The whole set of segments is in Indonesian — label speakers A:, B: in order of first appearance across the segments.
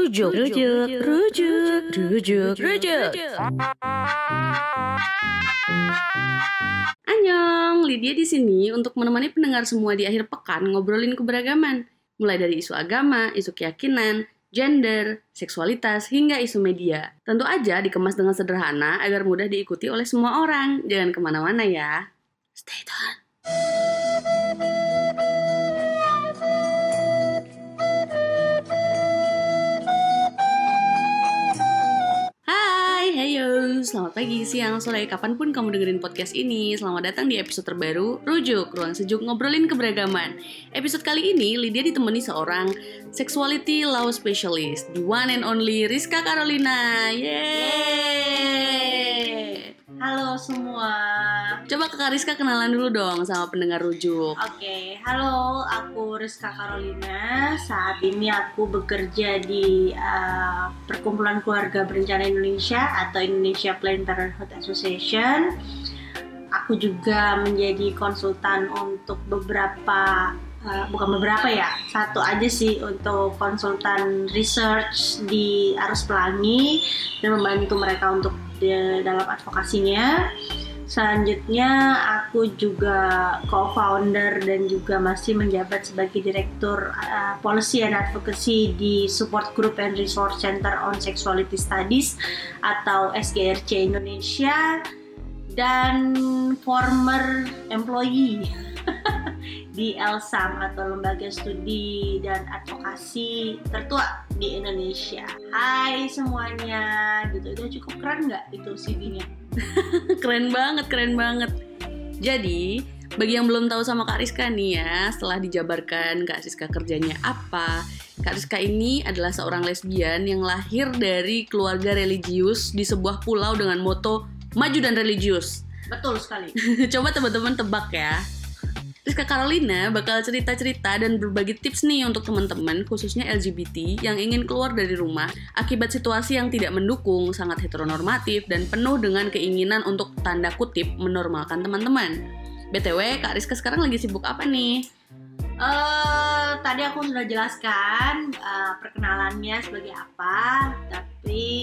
A: Rujuk, rujuk, rujuk, rujuk, rujuk. Annyeong, Lydia di sini untuk menemani pendengar semua di akhir pekan ngobrolin keberagaman. Mulai dari isu agama, isu keyakinan, gender, seksualitas, hingga isu media. Tentu aja dikemas dengan sederhana agar mudah diikuti oleh semua orang. Jangan ke mana-mana ya. Stay tune. Hai, heyo, selamat pagi, siang, sore, kapan pun kamu dengerin podcast ini. Selamat datang di episode terbaru, Rujuk, Ruang Sejuk Ngobrolin Keberagaman. Episode kali ini, Lydia ditemani seorang sexuality law specialist The one and only Rizka Carolina Yeay
B: Halo semua.
A: Coba ke Kak Rizka kenalan dulu dong sama pendengar Rujuk
B: Oke, halo, aku Rizka Carolina. Saat ini aku bekerja di uh, Perkumpulan Keluarga Berencana Indonesia atau Indonesia Planned Parenthood Association. Aku juga menjadi konsultan untuk beberapa uh, bukan beberapa ya, satu aja sih untuk konsultan research di Arus Pelangi dan membantu mereka untuk di- dalam advokasinya. Selanjutnya aku juga co-founder dan juga masih menjabat sebagai direktur uh, policy and advocacy di Support Group and Resource Center on Sexuality Studies atau SGRC Indonesia dan former employee di LSAM atau Lembaga Studi dan Advokasi tertua di Indonesia. Hai semuanya, gitu. Udah cukup keren nggak itu CV-nya?
A: Keren banget, keren banget. Jadi, bagi yang belum tahu sama Kak Rizka nih ya, setelah dijabarkan Kak Rizka kerjanya apa, Kak Rizka ini adalah seorang lesbian yang lahir dari keluarga religius di sebuah pulau dengan moto maju dan religius.
B: Betul sekali.
A: Coba teman-teman tebak ya. Rizka Carolina bakal cerita-cerita dan berbagi tips nih untuk teman-teman khususnya LGBT yang ingin keluar dari rumah akibat situasi yang tidak mendukung, sangat heteronormatif dan penuh dengan keinginan untuk tanda kutip menormalkan teman-teman. BTW, Kak Rizka sekarang lagi sibuk apa nih?
B: Eh, tadi aku sudah jelaskan eh, perkenalannya sebagai apa, tapi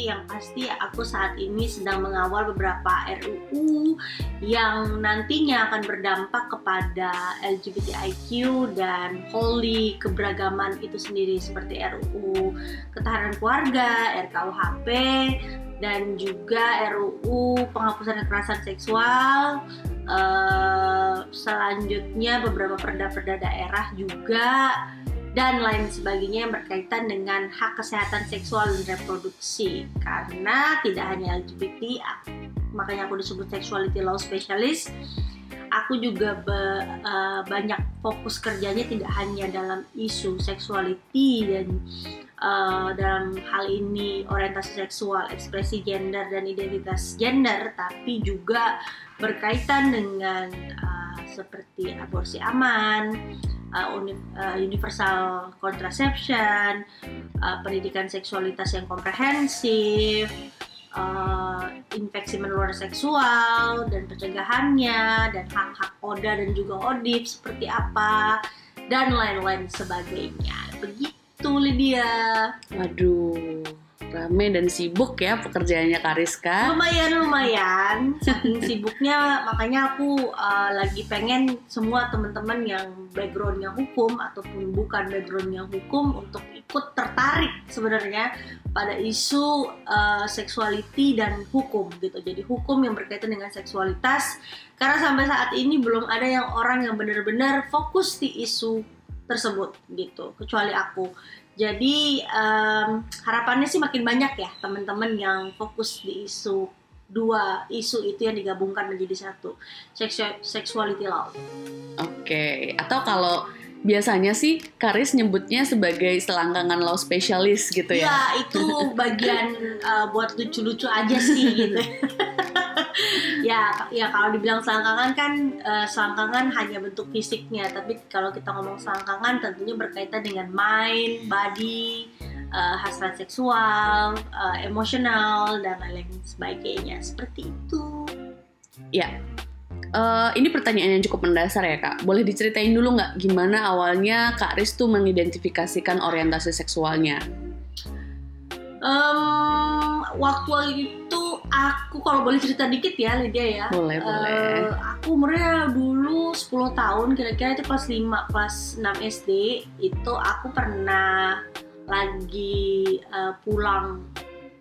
B: yang pasti aku saat ini sedang mengawal beberapa RUU yang nantinya akan berdampak kepada LGBTIQ dan wholly keberagaman itu sendiri seperti RUU ketahanan keluarga, RKUHP, dan juga RUU penghapusan kekerasan seksual eh, selanjutnya beberapa perda-perda daerah juga dan lain sebagainya yang berkaitan dengan hak kesehatan seksual dan reproduksi. Karena tidak hanya LGBT makanya aku disebut sexuality law specialist aku juga be- eh, banyak fokus kerjanya tidak hanya dalam isu sexuality dan eh, dalam hal ini orientasi seksual, ekspresi gender dan identitas gender, tapi juga berkaitan dengan uh, seperti aborsi aman, uh, uni- uh, universal contraception, uh, pendidikan seksualitas yang komprehensif, uh, infeksi menular seksual dan pencegahannya, dan hak-hak ODA dan juga ODIP seperti apa, dan lain-lain sebagainya. Begitu Lydia.
A: Waduh, rame dan sibuk ya pekerjaannya Kak Rizka.
B: lumayan lumayan. Saking sibuknya makanya aku uh, lagi pengen semua teman-teman yang backgroundnya hukum ataupun bukan backgroundnya hukum untuk ikut tertarik sebenarnya pada isu uh, sexuality dan hukum gitu. Jadi hukum yang berkaitan dengan seksualitas. Karena sampai saat ini belum ada yang orang yang benar-benar fokus di isu tersebut gitu kecuali aku jadi em, harapannya sih makin banyak ya teman-teman yang fokus di isu dua isu itu yang digabungkan menjadi satu Sexu- sexuality law.
A: Oke, atau kalau biasanya sih Karis nyebutnya sebagai selangkangan law specialist gitu ya.
B: Ya itu bagian eh, buat lucu-lucu aja sih gitu. ya ya kalau dibilang selangkangan kan eh, selangkangan hanya bentuk fisiknya tapi kalau kita ngomong selangkangan tentunya berkaitan dengan mind, body, eh, hasrat seksual, eh, emosional dan lain-lain sebagainya seperti itu.
A: Ya, Eh, ini pertanyaan yang cukup mendasar ya kak. Boleh diceritain dulu nggak gimana awalnya Kak Riz tuh mengidentifikasikan orientasi seksualnya?
B: Em, waktu itu aku kalau boleh cerita dikit ya Lydia ya.
A: Boleh, boleh.
B: Eh, aku umurnya dulu 10 tahun kira-kira itu kelas 5 kelas 6 SD itu aku pernah lagi eh, pulang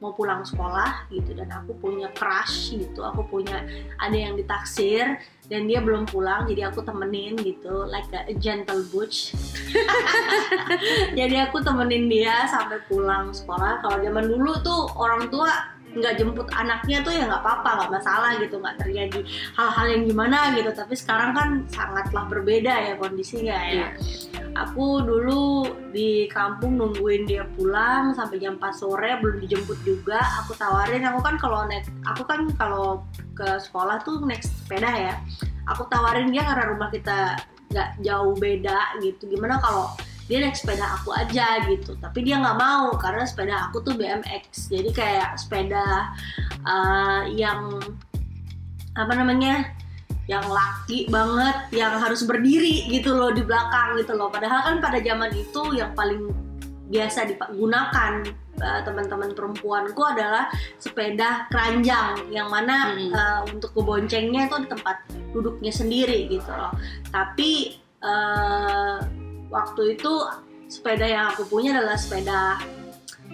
B: mau pulang sekolah gitu dan aku punya crush gitu aku punya ada yang ditaksir dan dia belum pulang jadi aku temenin gitu like a gentle butch. Jadi aku temenin dia sampai pulang sekolah. Kalau zaman dulu tuh orang tua nggak jemput anaknya tuh ya nggak apa-apa nggak masalah gitu nggak terjadi hal-hal yang gimana gitu. Tapi sekarang kan sangatlah berbeda ya kondisinya ya. Aku dulu di kampung nungguin dia pulang sampai jam 4 sore belum dijemput juga. Aku tawarin aku kan kalau naik aku kan kalau ke sekolah tuh naik sepeda ya. Aku tawarin dia karena rumah kita nggak jauh beda gitu. Gimana kalau dia naik sepeda aku aja gitu. Tapi dia nggak mau karena sepeda aku tuh BMX jadi kayak sepeda uh, yang apa namanya yang laki banget yang harus berdiri gitu loh di belakang gitu loh. Padahal kan pada zaman itu yang paling biasa digunakan uh, teman-teman perempuanku adalah sepeda keranjang. Yang mana
A: Hmm.
B: uh, untuk keboncengnya itu di tempat duduknya sendiri gitu loh. Tapi uh, waktu itu sepeda yang aku punya adalah sepeda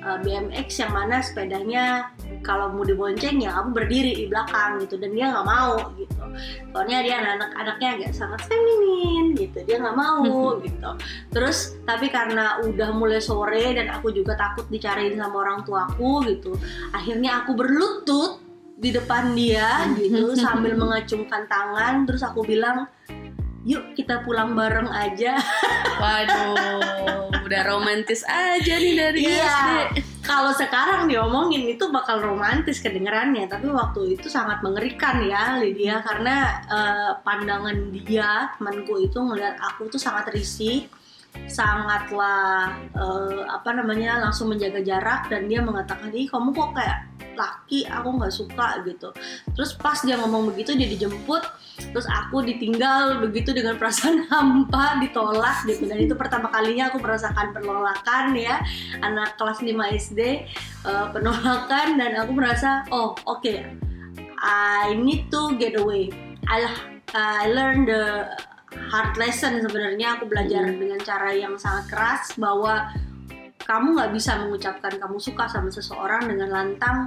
B: uh, BMX yang mana sepedanya kalau mau dibonceng ya aku berdiri di belakang gitu dan dia nggak mau gitu. Soalnya dia anak anaknya agak sangat feminin gitu dia nggak mau gitu. Terus tapi karena udah mulai sore dan aku juga takut dicariin sama orang tuaku gitu akhirnya aku berlutut di depan dia gitu sambil mengacungkan tangan terus aku bilang yuk kita pulang bareng aja
A: Waduh, udah romantis aja nih dari
B: Iya.
A: SD.
B: kalau sekarang diomongin itu bakal romantis kedengerannya tapi waktu itu sangat mengerikan ya Lydia karena eh, pandangan dia temanku itu ngeliat aku tuh sangat risih sangatlah eh, apa namanya langsung menjaga jarak dan dia mengatakan ih kamu kok kayak laki? Aku nggak suka gitu. Terus pas dia ngomong begitu dia dijemput terus aku ditinggal begitu dengan perasaan hampa ditolak gitu. Dan itu pertama kalinya aku merasakan penolakan ya. Anak kelas 5 SD uh, penolakan dan aku merasa oh oke. I need to get away. I I learn the hard lesson sebenarnya. Aku belajar
A: Hmm.
B: dengan cara yang sangat keras bahwa kamu nggak bisa mengucapkan kamu suka sama seseorang dengan lantang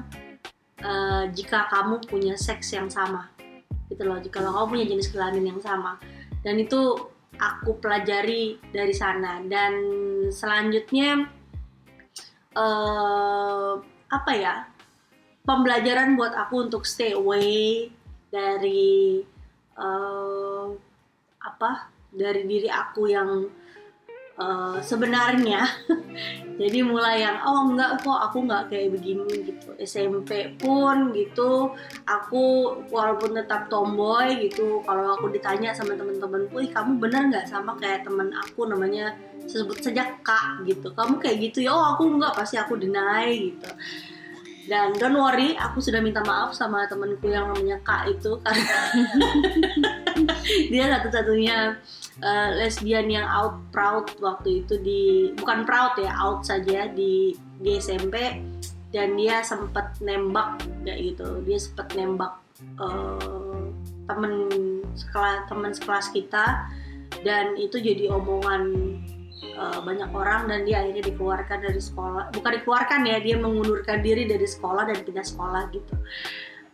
B: uh, jika kamu punya seks yang sama. Gitu loh jika kamu punya jenis kelamin yang sama. Dan itu aku pelajari dari sana. Dan selanjutnya eh apa ya pembelajaran buat aku untuk stay away dari eh apa dari diri aku yang eh, sebenarnya. Jadi mulai yang oh enggak kok aku nggak kayak begini gitu. SMP pun gitu aku walaupun tetap tomboy gitu kalau aku ditanya sama temen-temenku ih kamu bener nggak sama kayak temen aku namanya sebut saja kak? Gitu. Kamu kayak gitu ya? Oh aku enggak pasti aku deny gitu. Dan don't worry aku sudah minta maaf sama temenku yang namanya kak itu karena dia satu-satunya uh, lesbian yang out proud waktu itu di bukan proud ya out saja di di SMP dan dia sempat nembak kayak gitu. Dia sempat nembak uh, temen sekelas temen sekelas kita. Dan itu jadi omongan uh, banyak orang. Dan dia akhirnya dikeluarkan dari sekolah. Bukan dikeluarkan ya dia mengundurkan diri dari sekolah dan pindah sekolah gitu.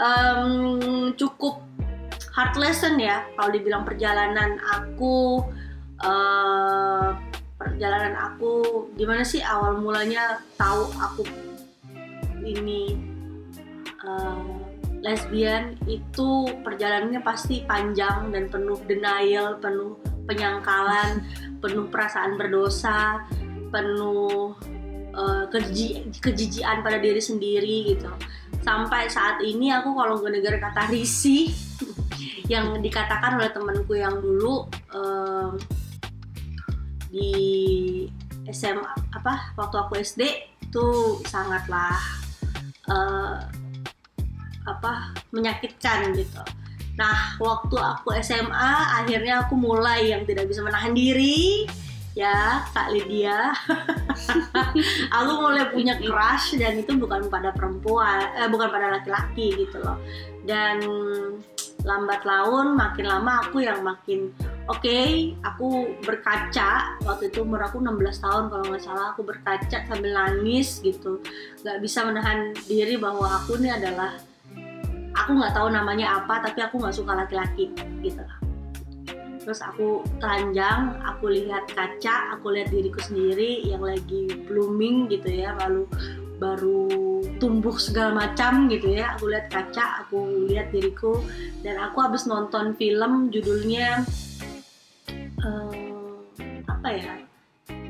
B: Em, cukup hard lesson ya. Kalau dibilang perjalanan aku eh, perjalanan aku gimana sih awal mulanya tahu aku ini eh, lesbian itu perjalanannya pasti panjang dan penuh denial penuh penyangkalan penuh perasaan berdosa penuh eh, keji- kejijian pada diri sendiri gitu. Sampai saat ini aku kalau ngedenger kata risih yang dikatakan oleh temanku yang dulu em, di SMA apa waktu aku SD itu sangatlah eh, apa menyakitkan gitu. Nah waktu aku SMA akhirnya aku mulai yang tidak bisa menahan diri ya Kak Lydia aku mulai punya crush dan itu bukan pada perempuan eh, bukan pada laki-laki gitu loh dan lambat laun makin lama aku yang makin oke okay, aku berkaca. Waktu itu umur aku 16 tahun kalau nggak salah aku berkaca sambil nangis gitu. Nggak bisa menahan diri bahwa aku ini adalah aku nggak tahu namanya apa tapi aku nggak suka laki-laki gitu. Lah terus aku telanjang aku lihat kaca aku lihat diriku sendiri yang lagi blooming gitu ya lalu baru tumbuh segala macam gitu ya. Aku lihat kaca aku lihat diriku dan aku habis nonton film judulnya uh, apa ya?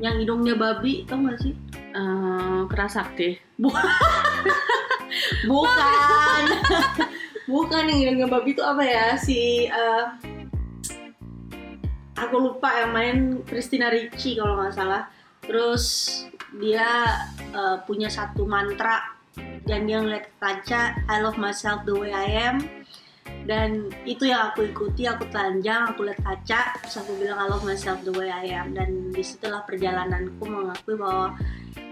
B: Yang hidungnya babi tau gak sih?
A: Uh, kerasakti
B: bukan. Bukan yang hidungnya babi itu apa ya? Si uh, aku lupa yang main Christina Ricci kalau nggak salah. Terus dia uh, punya satu mantra dan dia ngeliat kaca I love myself the way I am. Dan itu yang aku ikuti aku telanjang aku lihat kaca terus aku bilang I love myself the way I am. Dan di situlah perjalananku mengakui bahwa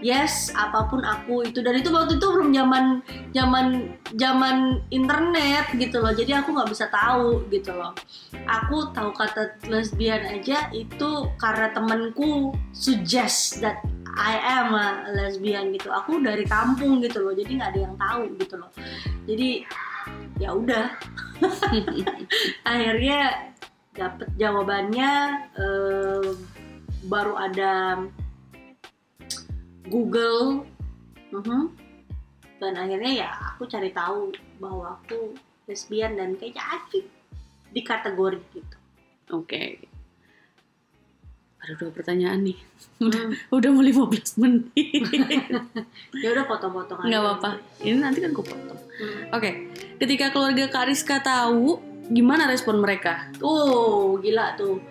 B: yes apa pun aku itu dan itu waktu itu belum zaman zaman zaman internet gitu loh. Jadi aku nggak bisa tahu gitu loh. Aku tahu kata lesbian aja itu karena temenku suggest that I am a lesbian gitu. Aku dari kampung gitu loh jadi nggak ada yang tahu gitu loh. Jadi ya udah. Akhirnya dapet jawabannya eh, baru ada Google. Uh-huh. dan akhirnya ya aku cari tahu bahwa aku lesbian dan kayaknya asik di kategori gitu.
A: Oke. okay. Ada dua pertanyaan nih. Udah hmm. udah mau 15 menit.
B: Ya udah potong-potong
A: nggak apa-apa. Ini nanti kan aku potong. Hmm. oke okay. ketika keluarga Kariska tahu gimana respon mereka?
B: Oh gila tuh.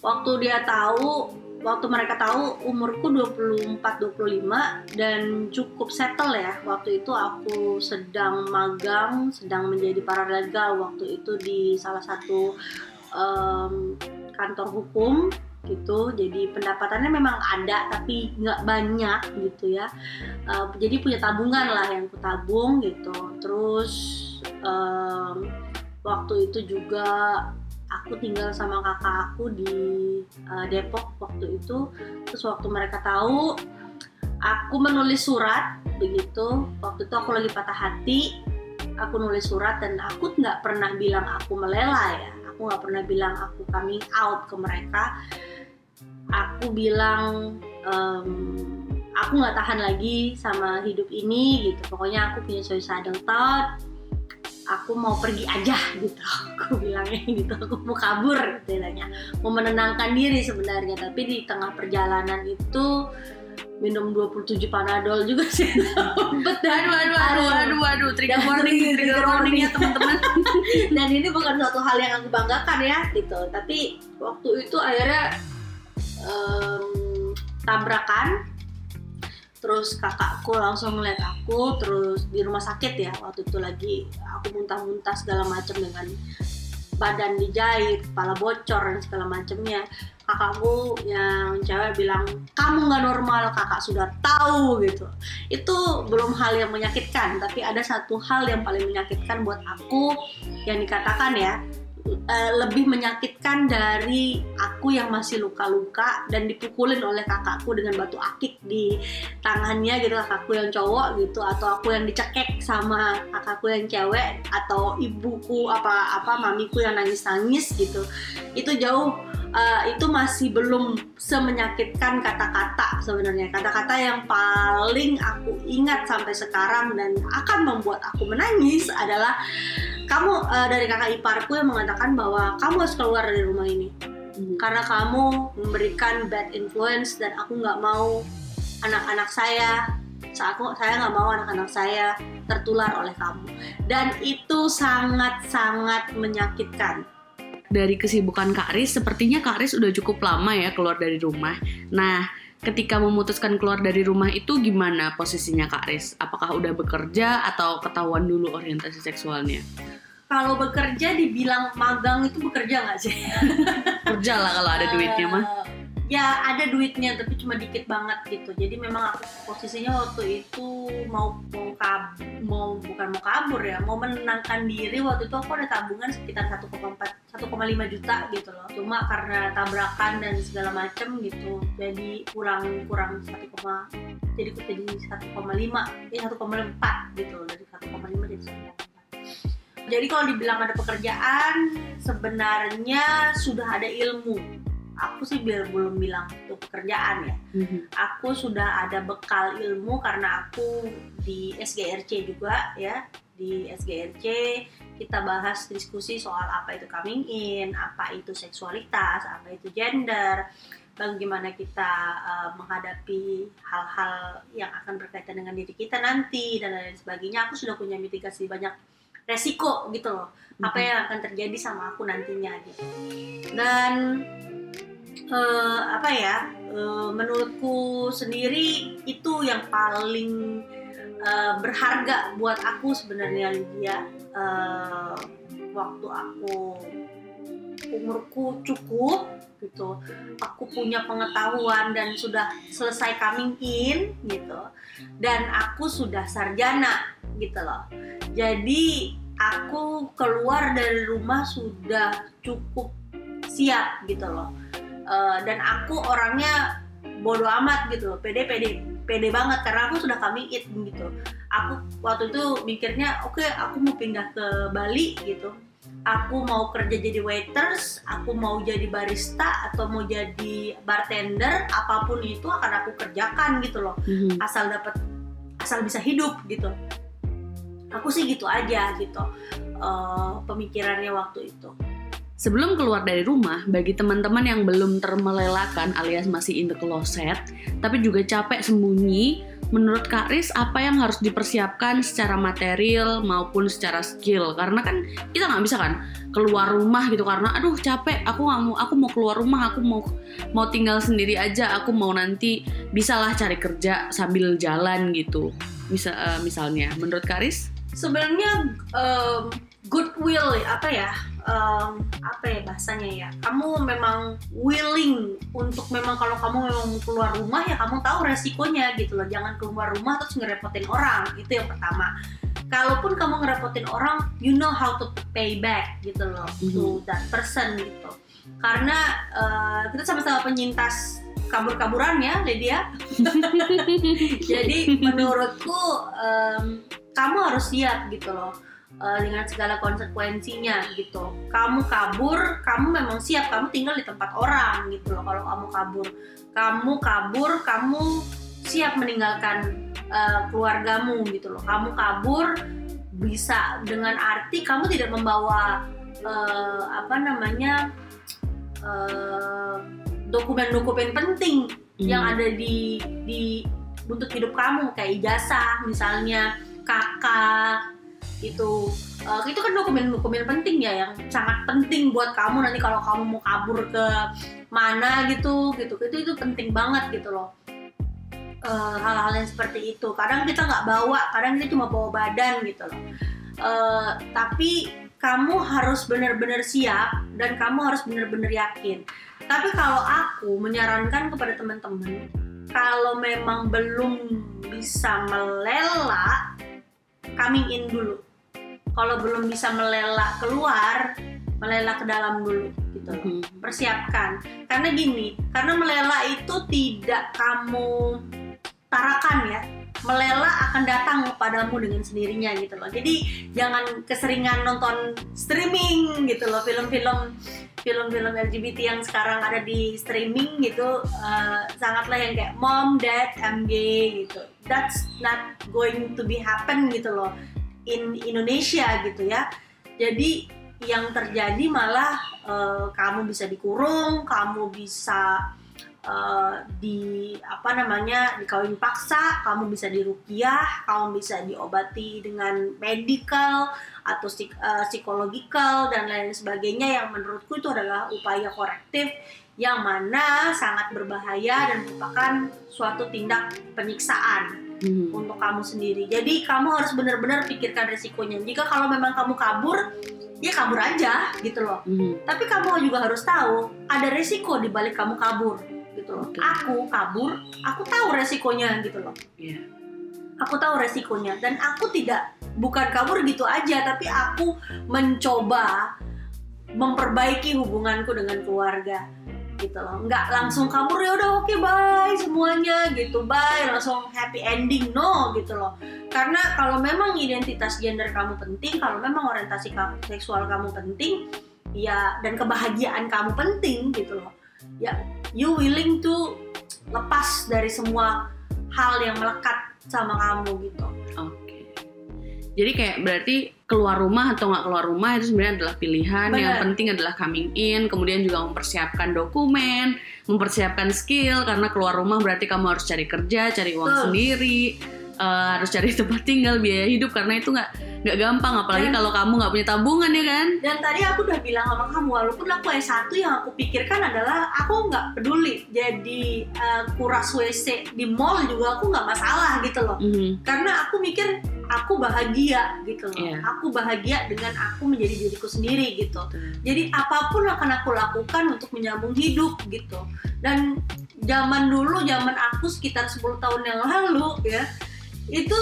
B: Waktu dia tahu waktu mereka tahu umurku 24-25 dan cukup settle ya. Waktu itu aku sedang magang sedang menjadi paralegal. Waktu itu di salah satu um, kantor hukum gitu. Jadi pendapatannya memang ada tapi nggak banyak gitu ya. Uh, jadi punya tabungan lah yang ku tabung gitu. Terus um, waktu itu juga aku tinggal sama kakak aku di uh, Depok waktu itu. Terus waktu mereka tahu aku menulis surat begitu. Waktu itu aku lagi patah hati aku nulis surat dan aku nggak pernah bilang aku melela ya aku nggak pernah bilang aku coming out ke mereka. Aku bilang um, aku nggak tahan lagi sama hidup ini gitu. Pokoknya aku punya suicidal thought. Aku mau pergi aja gitu. Aku bilangnya gitu. Aku mau kabur istilahnya. Mau menenangkan diri sebenarnya. Tapi di tengah perjalanan itu minum 27 panadol juga sih.
A: Betul aduh aduh aduh aduh aduh. trigger warning trigger warning ya teman-teman.
B: Dan ini bukan suatu hal yang aku banggakan ya gitu. Tapi waktu itu akhirnya um, tabrakan. Terus kakakku langsung ngeliat aku terus di rumah sakit ya waktu itu lagi aku muntah-muntah segala macam dengan badan dijahit kepala bocor dan segala macamnya kakakku yang cewek bilang kamu nggak normal kakak sudah tahu gitu. Itu belum hal yang menyakitkan tapi ada satu hal yang paling menyakitkan buat aku yang dikatakan ya uh, lebih menyakitkan dari aku yang masih luka-luka dan dipukulin oleh kakakku dengan batu akik di tangannya gitu kakakku yang cowok gitu atau aku yang dicekek sama kakakku yang cewek atau ibuku apa apa mamiku yang nangis-nangis gitu. Itu jauh uh, itu masih belum semenyakitkan kata-kata sebenarnya. Kata-kata yang paling aku ingat sampai sekarang dan akan membuat aku menangis adalah kamu uh, dari kakak iparku yang mengatakan bahwa kamu harus keluar dari rumah ini. Hmm. karena kamu memberikan bad influence dan aku nggak mau anak-anak saya aku saya nggak mau anak-anak saya tertular oleh kamu. Dan itu sangat-sangat menyakitkan
A: dari kesibukan Kak Riz, sepertinya Kak Riz udah cukup lama ya keluar dari rumah. Nah, ketika memutuskan keluar dari rumah itu gimana posisinya Kak Riz? Apakah udah bekerja atau ketahuan dulu orientasi seksualnya?
B: Kalau bekerja dibilang magang itu bekerja nggak sih?
A: Kerja lah kalau ada duitnya mah.
B: Ya ada duitnya tapi cuma dikit banget gitu. Jadi memang aku posisinya waktu itu mau mau kab mau bukan mau kabur ya mau menenangkan diri. Waktu itu aku ada tabungan sekitar 1,4 1,5 juta gitu loh. Cuma karena tabrakan dan segala macem gitu jadi kurang kurang 1, jadi jadi 1,5 eh 1,4 gitu loh dari 1,5 jadi 1,4 jadi kalau dibilang ada pekerjaan sebenarnya sudah ada ilmu aku sih biar belum bilang itu pekerjaan ya. Mm-hmm. Aku sudah ada bekal ilmu karena aku di SGRC juga ya. Di SGRC kita bahas diskusi soal apa itu coming in, apa itu seksualitas, apa itu gender, bagaimana kita uh, menghadapi hal-hal yang akan berkaitan dengan diri kita nanti dan lain sebagainya. Aku sudah punya mitigasi banyak resiko gitu loh. Apa yang akan terjadi sama aku nantinya gitu. Dan uh, apa ya uh, menurutku sendiri itu yang paling uh, berharga buat aku sebenarnya Lydia uh, waktu aku umurku cukup gitu. Aku punya pengetahuan dan sudah selesai coming in gitu. Dan aku sudah sarjana gitu loh. Jadi aku keluar dari rumah sudah cukup siap gitu loh. Uh, dan aku orangnya bodoh amat gitu pede pede pede banget karena aku sudah kami it gitu. Aku waktu itu mikirnya oke okay, aku mau pindah ke Bali gitu aku mau kerja jadi waiters aku mau jadi barista atau mau jadi bartender apa pun itu akan aku kerjakan gitu loh. Mm-hmm. asal dapat asal bisa hidup gitu. Aku sih gitu aja gitu uh, pemikirannya waktu itu.
A: Sebelum keluar dari rumah, bagi teman-teman yang belum termelelakan alias masih in the closet, tapi juga capek sembunyi, menurut Kak Riz apa yang harus dipersiapkan secara material maupun secara skill? Karena kan kita nggak bisa kan keluar rumah gitu karena aduh capek, aku nggak mau, aku mau keluar rumah, aku mau mau tinggal sendiri aja, aku mau nanti bisalah cari kerja sambil jalan gitu. Bisa uh, misalnya, menurut Kak Riz?
B: Sebenarnya um, goodwill apa ya? Um, apa ya bahasanya ya? Kamu memang willing untuk memang kalau kamu memang mau keluar rumah ya kamu tahu resikonya gitu loh. Jangan keluar rumah terus ngerepotin orang. Itu yang pertama. Kalaupun kamu ngerepotin orang you know how to pay back gitu loh mm-hmm. to that person gitu. Karena uh, kita sama-sama penyintas kabur-kaburan ya Lydia. Jadi menurutku um, kamu harus siap gitu loh uh, dengan segala konsekuensinya gitu. Kamu kabur, kamu memang siap, kamu tinggal di tempat orang gitu loh. Kalau kamu kabur, kamu kabur, kamu siap meninggalkan uh, keluargamu gitu loh. Kamu kabur bisa dengan arti kamu tidak membawa uh, apa namanya dokumen-dokumen uh, penting hmm. yang ada di di untuk hidup kamu kayak ijazah misalnya kakak itu uh, itu kan dokumen-dokumen penting ya yang sangat penting buat kamu nanti kalau kamu mau kabur ke mana gitu gitu. Itu itu penting banget gitu loh. Uh, hal-hal yang seperti itu. Kadang kita nggak bawa kadang kita cuma bawa badan gitu loh. Uh, tapi kamu harus benar-benar siap dan kamu harus benar-benar yakin. Tapi kalau aku menyarankan kepada teman-teman kalau memang belum bisa melelak coming in dulu kalau belum bisa melelak keluar melelak ke dalam dulu gitu. Hmm. persiapkan. Karena gini karena melelak itu tidak kamu tarakan ya melelak akan datang kepadamu dengan sendirinya gitu loh. Jadi jangan keseringan nonton streaming gitu loh. Film-film film-film LGBT yang sekarang ada di streaming gitu uh, sangatlah yang kayak mom dad I'm gay gitu. That's not going to be happen gitu loh in Indonesia gitu ya. Jadi yang terjadi malah uh, kamu bisa dikurung, kamu bisa uh, di apa namanya dikawin paksa, kamu bisa dirukiah, kamu bisa diobati dengan medical atau uh, psikologikal dan lain sebagainya yang menurutku itu adalah upaya korektif yang mana sangat berbahaya dan merupakan suatu tindak penyiksaan hmm. untuk kamu sendiri. Jadi kamu harus benar-benar pikirkan resikonya. Jika kalau memang kamu kabur, ya kabur aja gitu loh. Hmm. Tapi kamu juga harus tahu ada resiko di balik kamu kabur gitu. loh.
A: Betul.
B: Aku kabur, aku tahu resikonya gitu loh.
A: Iya.
B: Aku tahu resikonya dan aku tidak bukan kabur gitu aja, tapi aku mencoba memperbaiki hubunganku dengan keluarga gitu loh. Nggak langsung kabur ya udah oke bye semuanya gitu bye langsung happy ending no gitu loh. Karena kalau memang identitas gender kamu penting, kalau memang orientasi seksual kamu penting, ya dan kebahagiaan kamu penting gitu loh. Ya you willing to lepas dari semua hal yang melekat sama kamu gitu.
A: Oke. Jadi kayak berarti keluar rumah atau nggak keluar rumah itu sebenarnya adalah pilihan. Yang
B: Benar.
A: penting adalah coming in, kemudian juga mempersiapkan dokumen, mempersiapkan skill karena keluar rumah berarti kamu harus cari kerja, cari uang
B: Betul.
A: sendiri, eh, harus cari tempat tinggal, biaya hidup karena itu nggak nggak gampang apalagi
B: Dan-
A: kalau kamu nggak punya tabungan ya kan.
B: Dan tadi aku udah bilang sama kamu, walaupun aku S1 yang aku pikirkan adalah aku nggak peduli jadi uh, kuras WC di mall juga aku nggak masalah gitu loh.
A: Mhm.
B: Karena aku mikir aku bahagia gitu loh.
A: Iya.
B: Aku bahagia dengan aku menjadi diriku sendiri gitu. Jadi apa pun akan aku lakukan untuk menyambung hidup gitu. Dan zaman dulu, zaman aku sekitar 10 tahun yang lalu ya, itu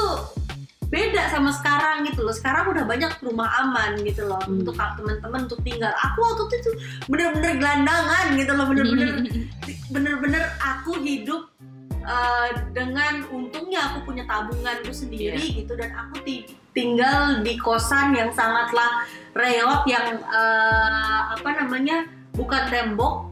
B: beda sama sekarang gitu loh. Sekarang udah banyak rumah aman gitu loh
A: Hmm.
B: untuk teman-teman untuk tinggal. Aku waktu itu bener-bener gelandangan gitu loh, bener-bener bener-bener aku hidup uh, dengan untungnya aku punya tabunganku sendiri gitu dan aku ti- tinggal di kosan yang sangatlah reot yang uh, apa namanya bukan tembok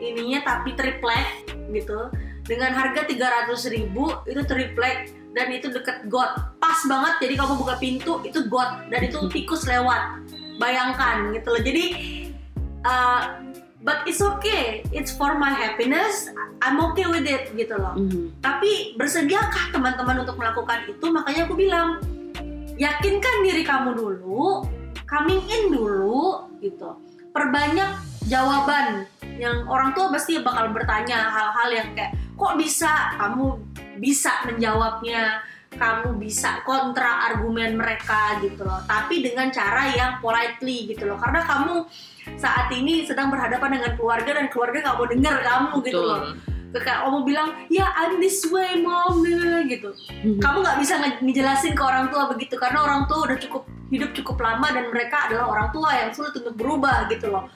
B: ininya tapi triplek gitu dengan harga 300.000 ribu itu triplek dan itu deket got pas banget. Jadi kamu buka pintu itu got. Dan itu tikus lewat. Bayangkan gitu loh. Jadi uh, but it's okay. It's for my happiness. I'm okay with it gitu loh.
A: Mhm.
B: tapi bersediakah teman-teman untuk melakukan itu? Makanya aku bilang yakinkan diri kamu dulu coming in dulu gitu. Perbanyak jawaban yang orang tua pasti bakal bertanya hal-hal yang kayak kok bisa kamu bisa menjawabnya kamu bisa kontra argumen mereka gitu loh. Tapi dengan cara yang politely gitu loh. Karena kamu saat ini sedang berhadapan dengan keluarga dan keluarga nggak mau dengar kamu gitu loh. Kayak kamu bilang ya I'm this way mom gitu.
A: Mhm.
B: kamu nggak bisa nge- ngejelasin ke orang tua begitu. Karena orang tua udah cukup hidup cukup lama dan mereka adalah orang tua yang sulit untuk berubah gitu loh.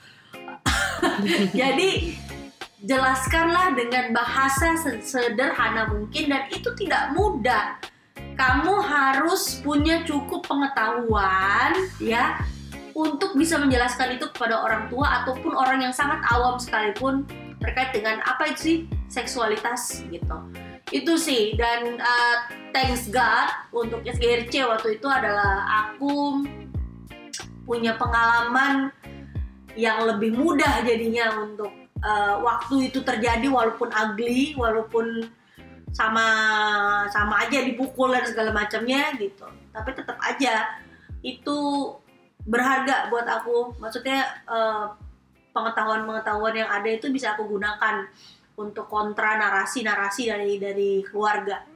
B: Jadi jelaskanlah dengan bahasa se- sederhana mungkin dan itu tidak mudah kamu harus punya cukup pengetahuan ya untuk bisa menjelaskan itu kepada orang tua ataupun orang yang sangat awam sekalipun terkait dengan apa itu sih seksualitas gitu. Itu sih dan uh, thanks God untuk SGRC waktu itu adalah aku punya pengalaman yang lebih mudah jadinya untuk uh, waktu itu terjadi walaupun ugly walaupun sama sama aja dipukul dan segala macamnya gitu. Tapi tetap aja itu berharga buat aku. Maksudnya uh, pengetahuan-pengetahuan yang ada itu bisa aku gunakan untuk kontra narasi-narasi dari dari keluarga.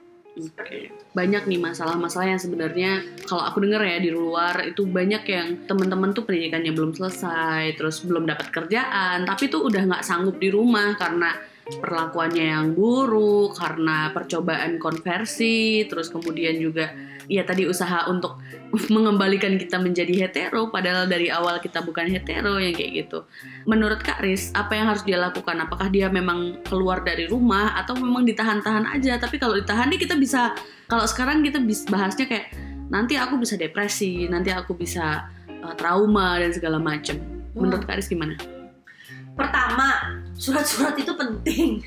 A: Banyak nih masalah-masalah yang sebenarnya kalau aku dengar ya di luar itu banyak yang teman-teman tuh pendidikannya belum selesai terus belum dapat kerjaan tapi tuh udah nggak sanggup di rumah karena perlakuannya yang buruk karena percobaan konversi terus kemudian juga ya tadi usaha untuk mengembalikan kita menjadi hetero padahal dari awal kita bukan hetero yang kayak gitu. Menurut Kak Riz apa yang harus dia lakukan? Apakah dia memang keluar dari rumah atau memang ditahan-tahan aja? Tapi kalau ditahan nih kita bisa kalau sekarang kita bahasnya kayak nanti aku bisa depresi nanti aku bisa uh, trauma dan segala macem. Menurut Kak Riz gimana?
B: Pertama, surat-surat itu penting.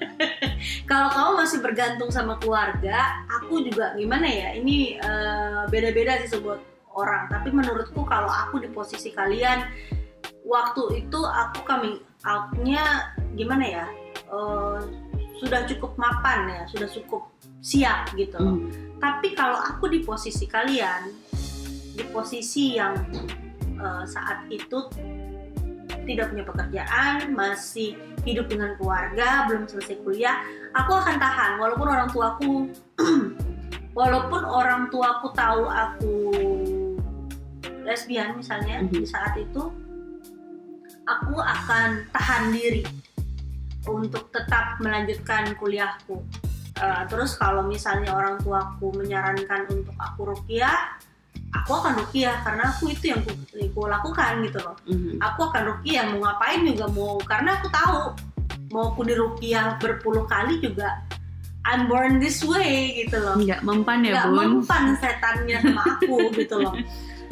B: Kalau kamu masih bergantung sama keluarga, aku juga gimana ya? Ini eh, beda-beda sih sebuah orang. Tapi menurutku kalau aku di posisi kalian, waktu itu aku coming out-nya gimana ya? Eh, sudah cukup mapan ya, sudah cukup siap gitu. loh.
A: Hmm.
B: Tapi kalau aku di posisi kalian, di posisi yang eh, saat itu tidak punya pekerjaan, masih hidup dengan keluarga, belum selesai kuliah, aku akan tahan walaupun orang tuaku walaupun orang tuaku tahu aku lesbian misalnya
A: Mhm.
B: di saat itu aku akan tahan diri untuk tetap melanjutkan kuliahku. Uh, terus kalau misalnya orang tuaku menyarankan untuk aku rukiah, aku akan rukiah karena aku itu yang aku, aku lakukan gitu loh.
A: Mhm.
B: Aku akan rukiah mau ngapain juga mau karena aku tahu mau aku di rukiah berpuluh kali juga I'm born this way gitu loh.
A: nggak mempan ya
B: Nggak mempan setannya sama aku gitu loh.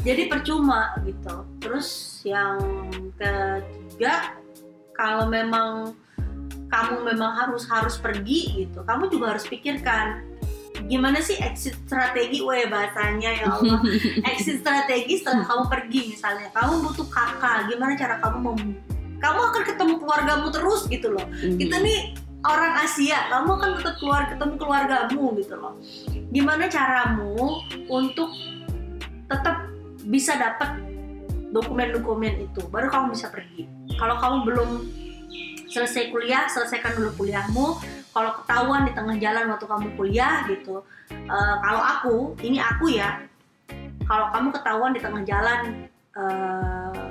B: Jadi percuma gitu. Terus yang ketiga kalau memang kamu memang harus harus pergi gitu, kamu juga harus pikirkan gimana sih exit strategi, weh bahasanya ya Allah. exit strategi setelah kamu pergi misalnya, kamu butuh kakak, gimana cara kamu mem kamu akan ketemu keluargamu terus gitu loh.
A: Mhm.
B: Kita nih orang Asia, kamu akan tetap keluar ketemu keluargamu gitu loh. Gimana caramu untuk tetap bisa dapat dokumen-dokumen itu, baru kamu bisa pergi. Kalau kamu belum selesai kuliah, selesaikan dulu kuliahmu. Kalau ketahuan di tengah jalan waktu kamu kuliah gitu, eh, kalau aku, ini aku ya, kalau kamu ketahuan di tengah jalan eh,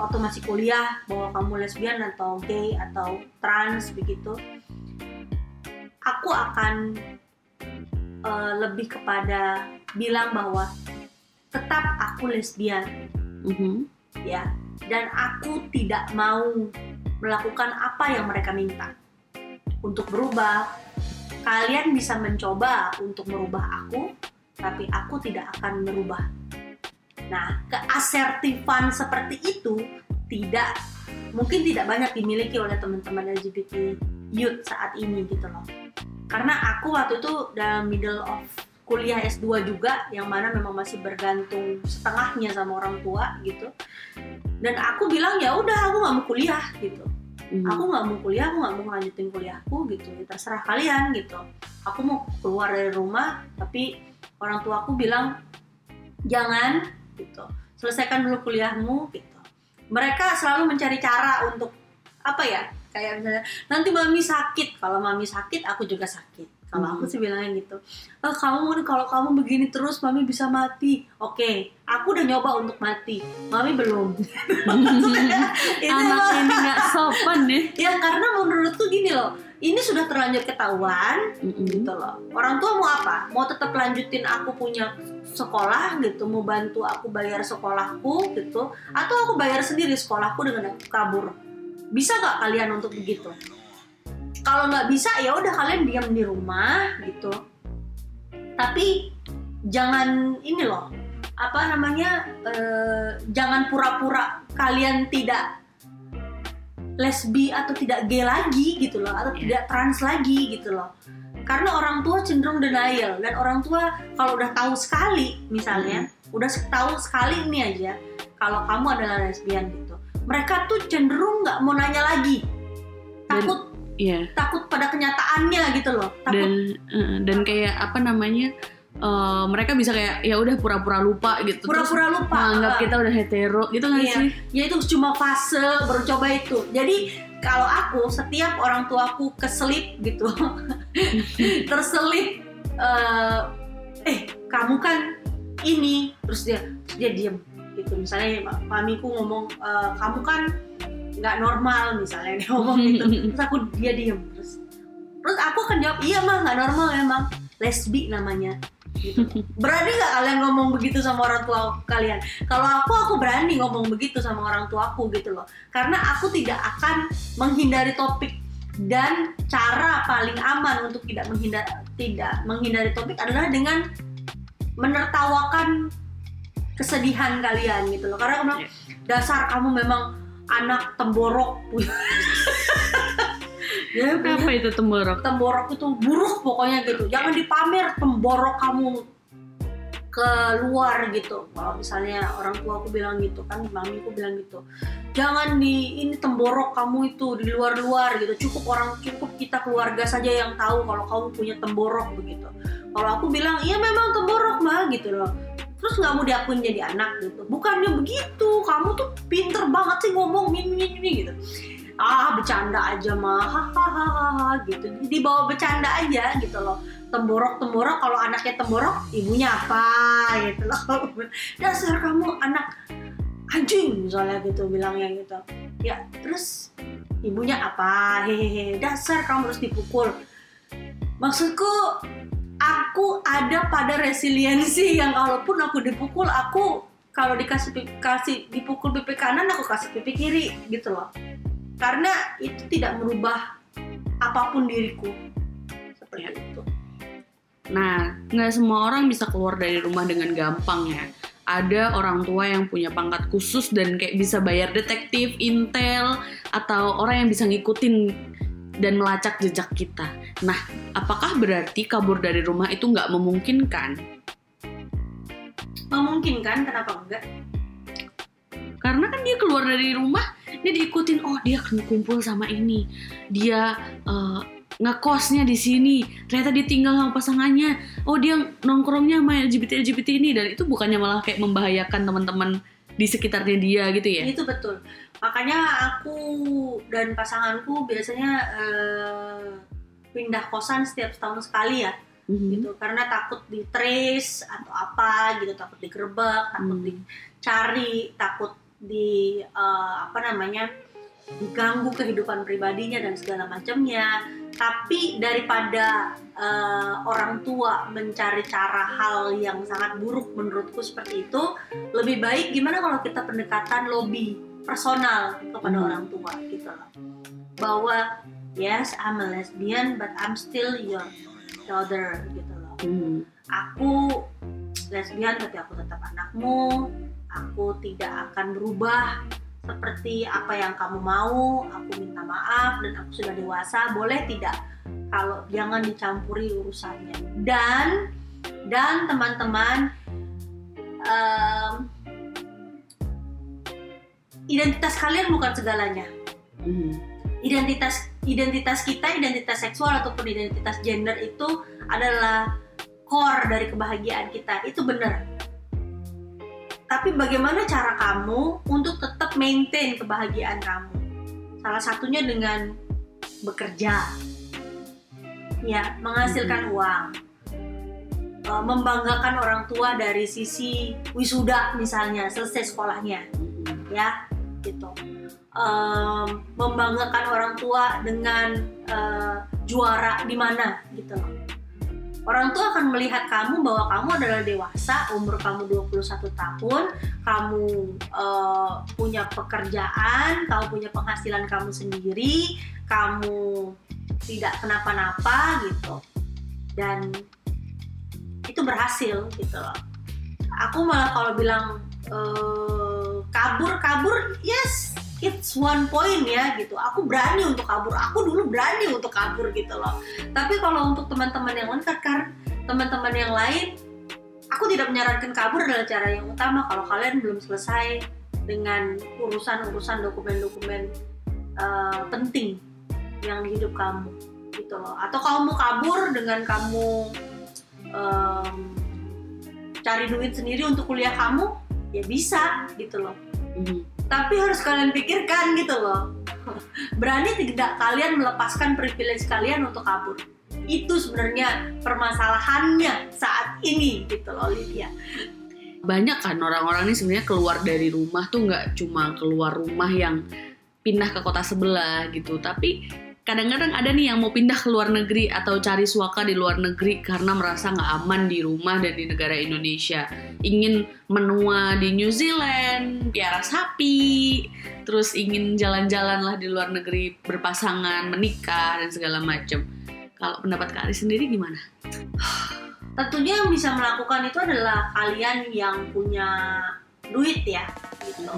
B: waktu masih kuliah bahwa kamu lesbian atau gay atau trans begitu, aku akan eh, lebih kepada bilang bahwa tetap aku lesbian
A: Mhm.
B: ya dan aku tidak mau melakukan apa yang mereka minta untuk berubah. Kalian bisa mencoba untuk merubah aku tapi aku tidak akan merubah. Nah keasertifan seperti itu tidak mungkin tidak banyak dimiliki oleh teman-teman LGBT youth saat ini gitu loh. Karena aku waktu itu dalam middle of kuliah S2 juga yang mana memang masih bergantung setengahnya sama orang tua gitu. Dan aku bilang ya udah aku nggak mau kuliah gitu
A: Mhm.
B: aku nggak mau kuliah aku nggak mau ngelanjutin kuliahku gitu. Ya, terserah kalian gitu. Aku mau keluar dari rumah tapi orang tua aku bilang jangan gitu. Selesaikan dulu kuliahmu gitu. Mereka selalu mencari cara untuk apa ya kayak misalnya nanti mami sakit. Kalau mami sakit aku juga sakit kalau aku sih bilangnya gitu. "Eh, kamu kalau kamu begini terus mami bisa mati. Oke aku udah nyoba untuk mati. Mami belum.
A: Anak ini nggak sopan nih
B: ya karena menurutku gini loh ini sudah terlanjur ketahuan
A: Mhm.
B: gitu loh. Orang tua mau apa? Mau tetap lanjutin aku punya sekolah gitu mau bantu aku bayar sekolahku gitu atau aku bayar sendiri sekolahku dengan aku kabur. Bisa nggak kalian untuk begitu kalau nggak bisa ya udah kalian diam di rumah gitu. Tapi jangan ini loh apa namanya eh, jangan pura-pura kalian tidak lesbi atau tidak gay lagi gitu loh atau
A: Iya.
B: tidak trans lagi gitu loh. Karena orang tua cenderung denial dan orang tua kalau udah tahu sekali misalnya udah tahu sekali ini aja kalau kamu adalah lesbian gitu. Mereka tuh cenderung nggak mau nanya lagi. Takut
A: Iya.
B: takut pada kenyataannya gitu loh. Takut
A: dan eh, dan kayak apa namanya eh, mereka bisa kayak ya udah pura-pura lupa gitu.
B: Pura-pura lupa.
A: menganggap
B: Eh,
A: kita udah hetero gitu nggak
B: Iya.
A: sih?
B: Ya itu cuma fase baru coba itu. Jadi kalau aku setiap orang tuaku keselip gitu. Terselip eh, eh kamu kan ini. Terus dia dia diem gitu. Misalnya mamiku ngomong "Eh, kamu kan nggak normal misalnya dia ngomong gitu. Terus aku dia diem. Terus terus aku akan jawab iya mah nggak normal emang lesbi namanya. Gitu. Berani nggak kalian ngomong begitu sama orang tua kalian? Kalau aku aku berani ngomong begitu sama orang tuaku gitu loh. Karena aku tidak akan menghindari topik dan cara paling aman untuk tidak menghindar tidak menghindari topik adalah dengan menertawakan kesedihan kalian gitu loh. Karena aku bilang,
A: Iya.
B: dasar kamu memang anak temborok. Ya
A: apa itu temborok?
B: Temborok itu buruk pokoknya gitu. Jangan dipamer temborok kamu keluar gitu. Kalau misalnya orang tua aku bilang gitu kan mami aku bilang gitu jangan di ini temborok kamu itu di luar-luar gitu. Cukup orang cukup kita keluarga saja yang tahu kalau kamu punya temborok begitu. Kalau aku bilang iya memang temborok mah gitu loh terus nggak mau diakuin jadi anak gitu. Bukannya begitu. Kamu tuh pinter banget sih ngomong ini ini ini gitu. Ah bercanda aja mah. Hahaha gitu. Dibawa bercanda aja gitu loh. Temborok temborok kalau anaknya temborok ibunya apa gitu loh. Dasar kamu anak anjing misalnya gitu bilangnya gitu. Ya terus ibunya apa? Hehehe. Dasar kamu harus dipukul. Maksudku aku ada pada resiliensi yang kalaupun aku dipukul aku kalau dikasih kasih dipukul pipi kanan aku kasih pipi kiri gitu loh karena itu tidak merubah apa pun diriku seperti
A: Ya.
B: itu
A: Nah, nggak semua orang bisa keluar dari rumah dengan gampang ya. Ada orang tua yang punya pangkat khusus dan kayak bisa bayar detektif, intel, atau orang yang bisa ngikutin dan melacak jejak kita. Nah, apakah berarti kabur dari rumah itu nggak memungkinkan?
B: memungkinkan kenapa enggak?
A: Karena kan dia keluar dari rumah, dia diikutin, oh dia kumpul sama ini, dia eh, ngekosnya di sini, ternyata dia tinggal sama pasangannya, oh dia nongkrongnya sama LGBT LGBT ini. Dan itu bukannya malah kayak membahayakan teman-teman di sekitarnya dia gitu ya?
B: itu betul makanya aku dan pasanganku biasanya eh, pindah kosan setiap setahun sekali ya
A: Mhm.
B: gitu karena takut di trace atau apa gitu takut digerebek takut
A: Hmm.
B: dicari takut di eh, apa namanya diganggu kehidupan pribadinya dan segala macamnya. Tapi daripada eh, orang tua mencari cara hal yang sangat buruk menurutku seperti itu lebih baik gimana kalau kita pendekatan lobby personal kepada
A: Hmm.
B: orang tua gitu loh. Bahwa yes I'm a lesbian but I'm still your daughter gitu loh.
A: Mhm.
B: aku lesbian tapi aku tetap anakmu. Aku tidak akan berubah seperti apa yang kamu mau aku minta maaf dan aku sudah dewasa boleh tidak? Kalau jangan dicampuri urusannya. Dan dan teman-teman em, identitas kalian bukan segalanya.
A: Mhm.
B: identitas identitas kita identitas seksual ataupun identitas gender itu adalah core dari kebahagiaan kita. Itu benar tapi bagaimana cara kamu untuk tetap maintain kebahagiaan kamu? Salah satunya dengan bekerja. Ya menghasilkan uang. Eh, membanggakan orang tua dari sisi wisuda misalnya selesai sekolahnya. Ya gitu. Em, membanggakan orang tua dengan eh, juara di mana gitu loh orang tua akan melihat kamu bahwa kamu adalah dewasa umur kamu 21 tahun kamu eh, punya pekerjaan kamu punya penghasilan kamu sendiri kamu tidak kenapa-napa gitu. Dan itu berhasil gitu loh. Aku malah kalau bilang eh, kabur kabur yes it's one point ya gitu. Aku berani untuk kabur. Aku dulu berani untuk kabur gitu loh. Tapi kalau untuk teman-teman yang lain teman-teman yang lain aku tidak menyarankan kabur adalah cara yang utama. Kalau kalian belum selesai dengan urusan-urusan dokumen-dokumen eh, penting yang di hidup kamu gitu loh. Atau kamu mau kabur dengan kamu em, cari duit sendiri untuk kuliah kamu ya bisa gitu loh.
A: Mhm.
B: Tapi harus kalian pikirkan gitu loh. Berani tidak kalian melepaskan privilege kalian untuk kabur? Itu sebenarnya permasalahannya saat ini gitu loh Lydia.
A: Banyak kan orang-orang ini sebenarnya keluar dari rumah tuh nggak cuma keluar rumah yang pindah ke kota sebelah gitu. Tapi kadang-kadang ada nih yang mau pindah ke luar negeri atau cari suaka di luar negeri karena merasa nggak aman di rumah dan di negara Indonesia. Ingin menua di New Zealand piara sapi terus ingin jalan-jalan lah di luar negeri berpasangan menikah dan segala macam kalau pendapat Kak Ari sendiri gimana?
B: tentunya yang bisa melakukan itu adalah kalian yang punya duit ya gitu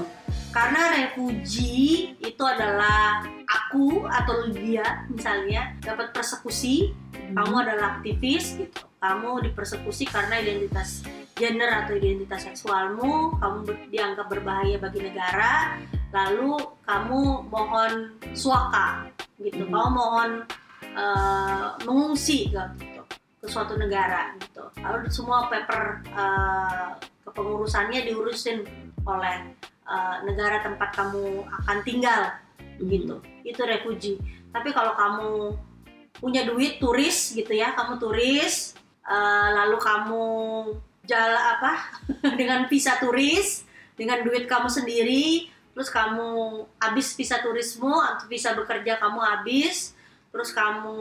B: karena refugi itu adalah aku atau Lydia misalnya dapat persekusi kamu adalah aktivis gitu. Kamu dipersekusi karena identitas gender atau identitas seksualmu kamu dianggap berbahaya bagi negara lalu kamu mohon suaka gitu.
A: Mhm.
B: kamu mohon eh, mengungsi gitu ke suatu negara gitu. Lalu semua paper eh, kepengurusannya diurusin oleh eh, negara tempat kamu akan tinggal gitu. Itu refugi tapi kalau kamu punya duit turis gitu ya kamu turis eh, lalu kamu jalan apa dengan visa turis dengan duit kamu sendiri terus kamu habis visa turismu atau visa bekerja kamu habis terus kamu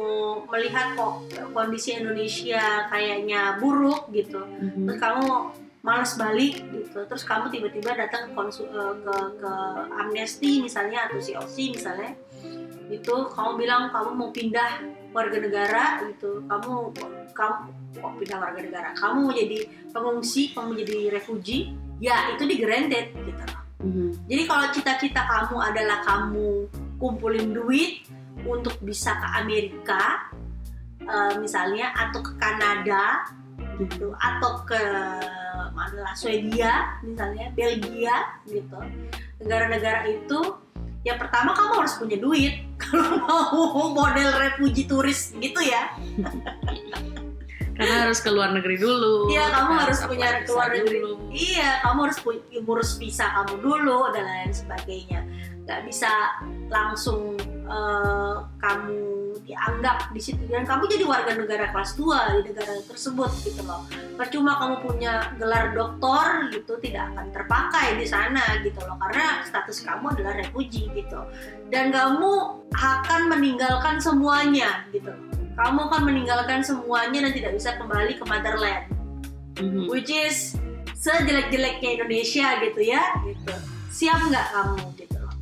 B: melihat kok kondisi Indonesia kayaknya buruk gitu.
A: Mhm.
B: terus kamu malas balik gitu. Terus kamu tiba-tiba datang ke, konsu- eh, ke ke Amnesty misalnya atau COC misalnya. Itu kamu bilang kamu mau pindah warga negara gitu. Kamu kamu kok pindah warga negara. Kamu mau jadi pengungsi kamu jadi refugee? Ya itu di granted gitu. Loh
A: Mhm.
B: jadi kalau cita-cita kamu adalah kamu kumpulin duit untuk bisa ke Amerika, eh, misalnya, atau ke Kanada, gitu, atau ke mana lah, Swedia, misalnya, Belgia, gitu. Negara-negara itu, ya pertama kamu harus punya duit kalau mau model refugee turis gitu ya.
A: Karena harus ke luar negeri dulu.
B: Iya, kamu harus
A: apply
B: punya
A: visa
B: keluar negeri.
A: dulu.
B: Iya, kamu harus pu- ngurus visa kamu dulu dan lain sebagainya. Gak bisa langsung eh, kamu dianggap di situ dan kamu jadi warga negara kelas 2 di negara tersebut gitu loh. Percuma kamu punya gelar doktor gitu tidak akan terpakai di sana gitu loh karena status kamu adalah refugee gitu. Dan kamu akan meninggalkan semuanya gitu. Kamu akan meninggalkan semuanya dan tidak bisa kembali ke motherland
A: Mhm.
B: which is sejelek-jeleknya Indonesia gitu ya gitu siap nggak kamu gitu loh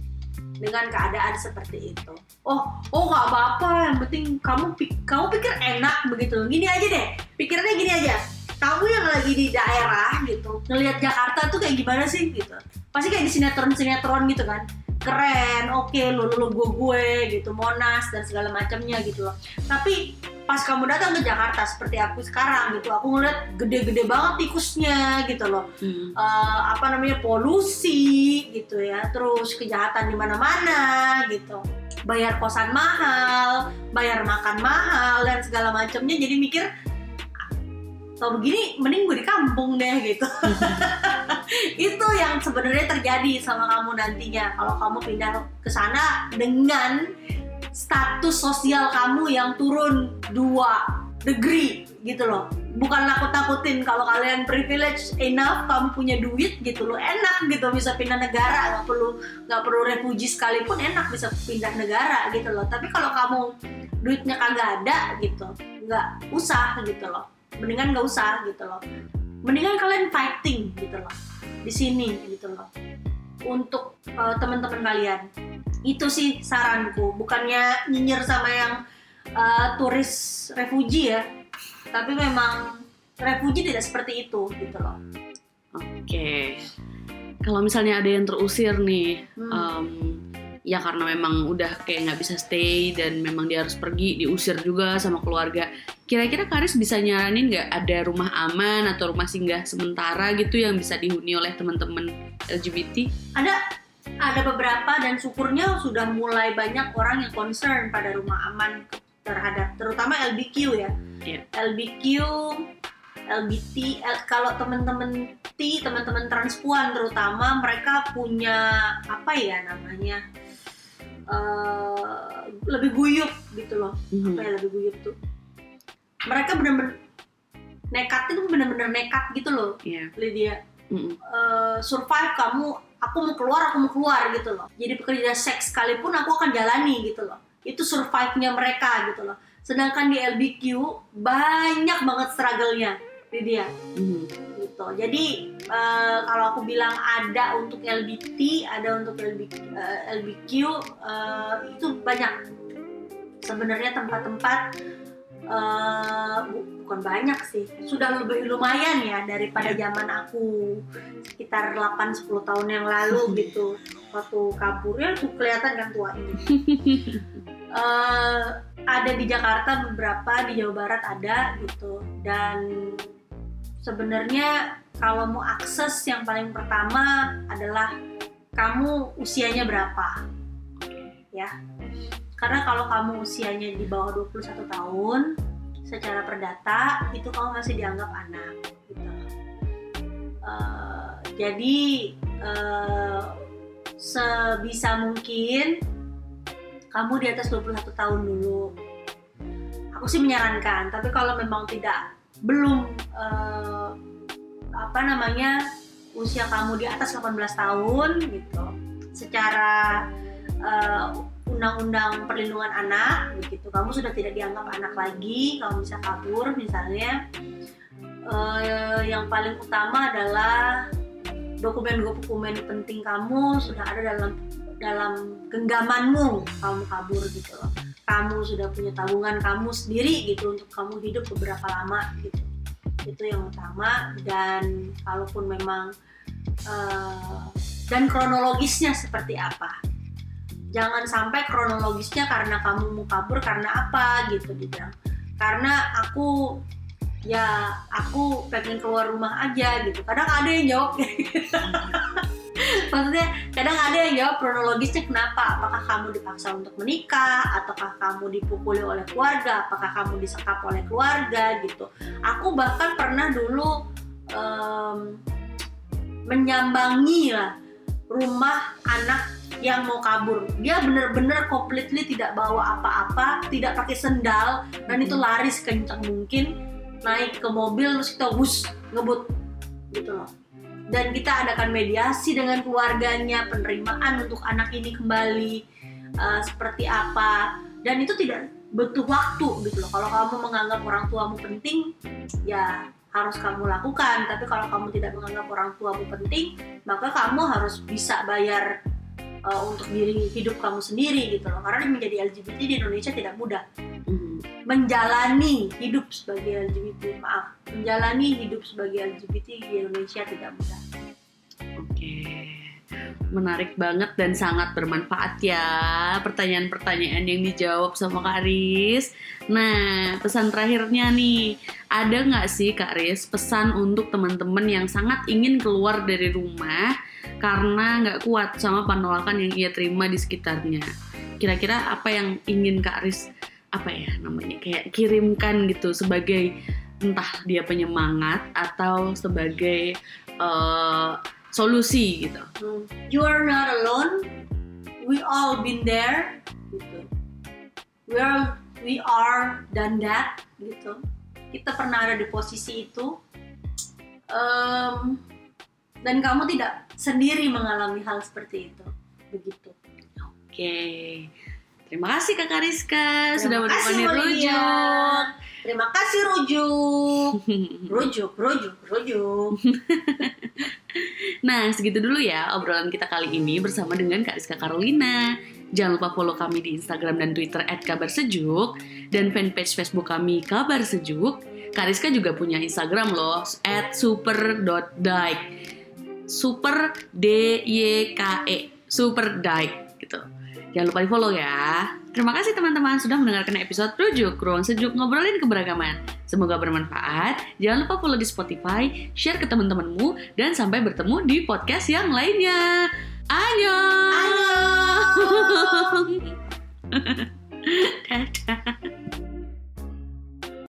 B: dengan keadaan seperti itu oh oh nggak apa-apa. Yang penting kamu kamu pikir enak begitu. Gini aja deh. Pikirnya gini aja. Kamu yang lagi di daerah gitu ngelihat Jakarta tuh kayak gimana sih gitu. Pasti kayak di sinetron-sinetron gitu kan. Keren oke lu lu gue gue gitu. Monas dan segala macamnya gitu loh. Tapi pas kamu datang ke Jakarta seperti aku sekarang gitu aku ngeliat gede-gede banget tikusnya gitu loh.
A: Mhm.
B: Eh, apa namanya polusi gitu ya terus kejahatan di mana-mana gitu. Bayar kosan mahal bayar makan mahal dan segala macamnya. Jadi mikir kalau begini mending gue di kampung deh gitu. Itu yang sebenarnya terjadi sama kamu nantinya. Kalau kamu pindah ke sana dengan status sosial kamu yang turun dua degree gitu loh. Bukan nakut-nakutin kalau kalian privilege enough kamu punya duit gitu loh enak gitu bisa pindah negara nggak perlu nggak perlu refugee sekalipun enak bisa pindah negara gitu loh. Tapi kalau kamu duitnya kagak ada gitu nggak usah gitu loh. Mendingan nggak usah gitu loh. Mendingan kalian fighting gitu loh di sini gitu loh. Untuk eh, teman-teman kalian itu sih saranku bukannya nyinyir sama yang eh, turis refugee ya tapi memang refugee tidak seperti itu gitu loh
A: Oke. Kalau misalnya ada yang terusir nih,
B: Hmm.
A: em, ya karena memang udah kayak nggak bisa stay dan memang dia harus pergi, diusir juga sama keluarga. Kira-kira Karis bisa nyaranin nggak ada rumah aman atau rumah singgah sementara gitu yang bisa dihuni oleh teman-teman LGBT?
B: ada ada beberapa dan syukurnya sudah mulai banyak orang yang concern pada rumah aman terhadap terutama LBQ ya
A: Iya.
B: LBQ LBT L- kalau teman-teman T teman-teman transpuan terutama mereka punya apa ya namanya eh, lebih guyup gitu loh
A: Mhm.
B: apa ya lebih guyup tuh mereka bener-bener nekat itu bener-bener nekat gitu loh
A: Iya.
B: Lydia
A: Mhm.
B: eh, survive kamu aku mau keluar aku mau keluar gitu loh. Jadi pekerja seks sekalipun aku akan jalani gitu loh. Itu survive-nya mereka gitu loh. Sedangkan di LBQ banyak banget struggle-nya di dia
A: Mhm.
B: gitu. Jadi eh, kalau aku bilang ada untuk LBT ada untuk LBQ, eh, LBQ eh, itu banyak. Sebenarnya tempat-tempat bukan banyak sih. Sudah lebih lumayan ya daripada zaman aku. Sekitar 8-10 tahun yang lalu gitu. Waktu kabur ya tuh kelihatan kan tua ini. Eh, ada di Jakarta beberapa di Jawa Barat ada gitu. Dan sebenarnya kalau mau akses yang paling pertama adalah kamu usianya berapa? Ya. Karena kalau kamu usianya di bawah 21 tahun secara perdata itu kamu masih dianggap anak gitu. Eh, jadi eh, sebisa mungkin kamu di atas 21 tahun dulu. Aku sih menyarankan tapi kalau memang tidak belum eh, apa namanya usia kamu di atas 18 tahun gitu. Secara uh, undang-undang perlindungan anak begitu. Kamu sudah tidak dianggap anak lagi kamu bisa kabur misalnya. Uh, yang paling utama adalah dokumen-dokumen penting kamu sudah ada dalam dalam genggamanmu kamu kabur gitu loh. Kamu sudah punya tabungan kamu sendiri gitu untuk kamu hidup beberapa lama gitu. Itu yang utama. Dan kalaupun memang uh, dan kronologisnya seperti apa jangan sampai kronologisnya karena kamu mau kabur karena apa gitu dibilang. Karena aku ya aku pengen keluar rumah aja gitu. Kadang ada yang jawab. Maksudnya kadang ada yang jawab kronologisnya kenapa? Apakah kamu dipaksa untuk menikah? Ataukah kamu dipukuli oleh keluarga? Apakah kamu disekap oleh keluarga gitu. Aku bahkan pernah dulu um, menyambangi lah rumah anak yang mau kabur. Dia bener-bener completely tidak bawa apa-apa tidak pakai sendal dan itu lari sekencang mungkin naik ke mobil terus kita bus ngebut gitu loh. Dan kita adakan mediasi dengan keluarganya penerimaan untuk anak ini kembali uh, seperti apa. Dan itu tidak butuh waktu gitu loh. Kalau kamu menganggap orang tuamu penting ya harus kamu lakukan. Tapi kalau kamu tidak menganggap orang tuamu penting maka kamu harus bisa bayar uh, untuk diri hidup kamu sendiri gitu loh karena menjadi LGBT di Indonesia tidak mudah mm. menjalani hidup sebagai LGBT maaf menjalani hidup sebagai LGBT di Indonesia tidak mudah
A: oke okay. menarik banget dan sangat bermanfaat ya pertanyaan-pertanyaan yang dijawab sama Kak Riz. Nah, pesan terakhirnya nih, ada nggak sih Kak Riz pesan untuk teman-teman yang sangat ingin keluar dari rumah karena nggak kuat sama penolakan yang ia terima di sekitarnya. Kira-kira apa yang ingin Kak Aris apa ya namanya kayak kirimkan gitu sebagai entah dia penyemangat atau sebagai uh, solusi gitu.
B: You are not alone. We all been there. Gitu. We are we are done that gitu. Kita pernah ada di posisi itu. Um, dan kamu tidak sendiri mengalami hal seperti itu. Begitu.
A: Oke. Terima kasih kakak Rizka terima sudah menemani rujuk.
B: Terima kasih rujuk. Rujuk rujuk rujuk.
A: Nah segitu dulu ya obrolan kita kali ini bersama dengan kak Rizka Carolina Jangan lupa follow kami di Instagram dan Twitter @kabarsejuk dan fanpage Facebook kami Kabar Sejuk. Kariska juga punya Instagram loh @super.dike super D Y K E super dike gitu. Jangan lupa di follow ya. Terima kasih teman-teman sudah mendengarkan episode Rujuk Ruang Sejuk Ngobrolin Keberagaman. Semoga bermanfaat. Jangan lupa follow di Spotify, share ke teman-temanmu, dan sampai bertemu di podcast yang lainnya. Ayo.
B: Ayo.
A: Dadah.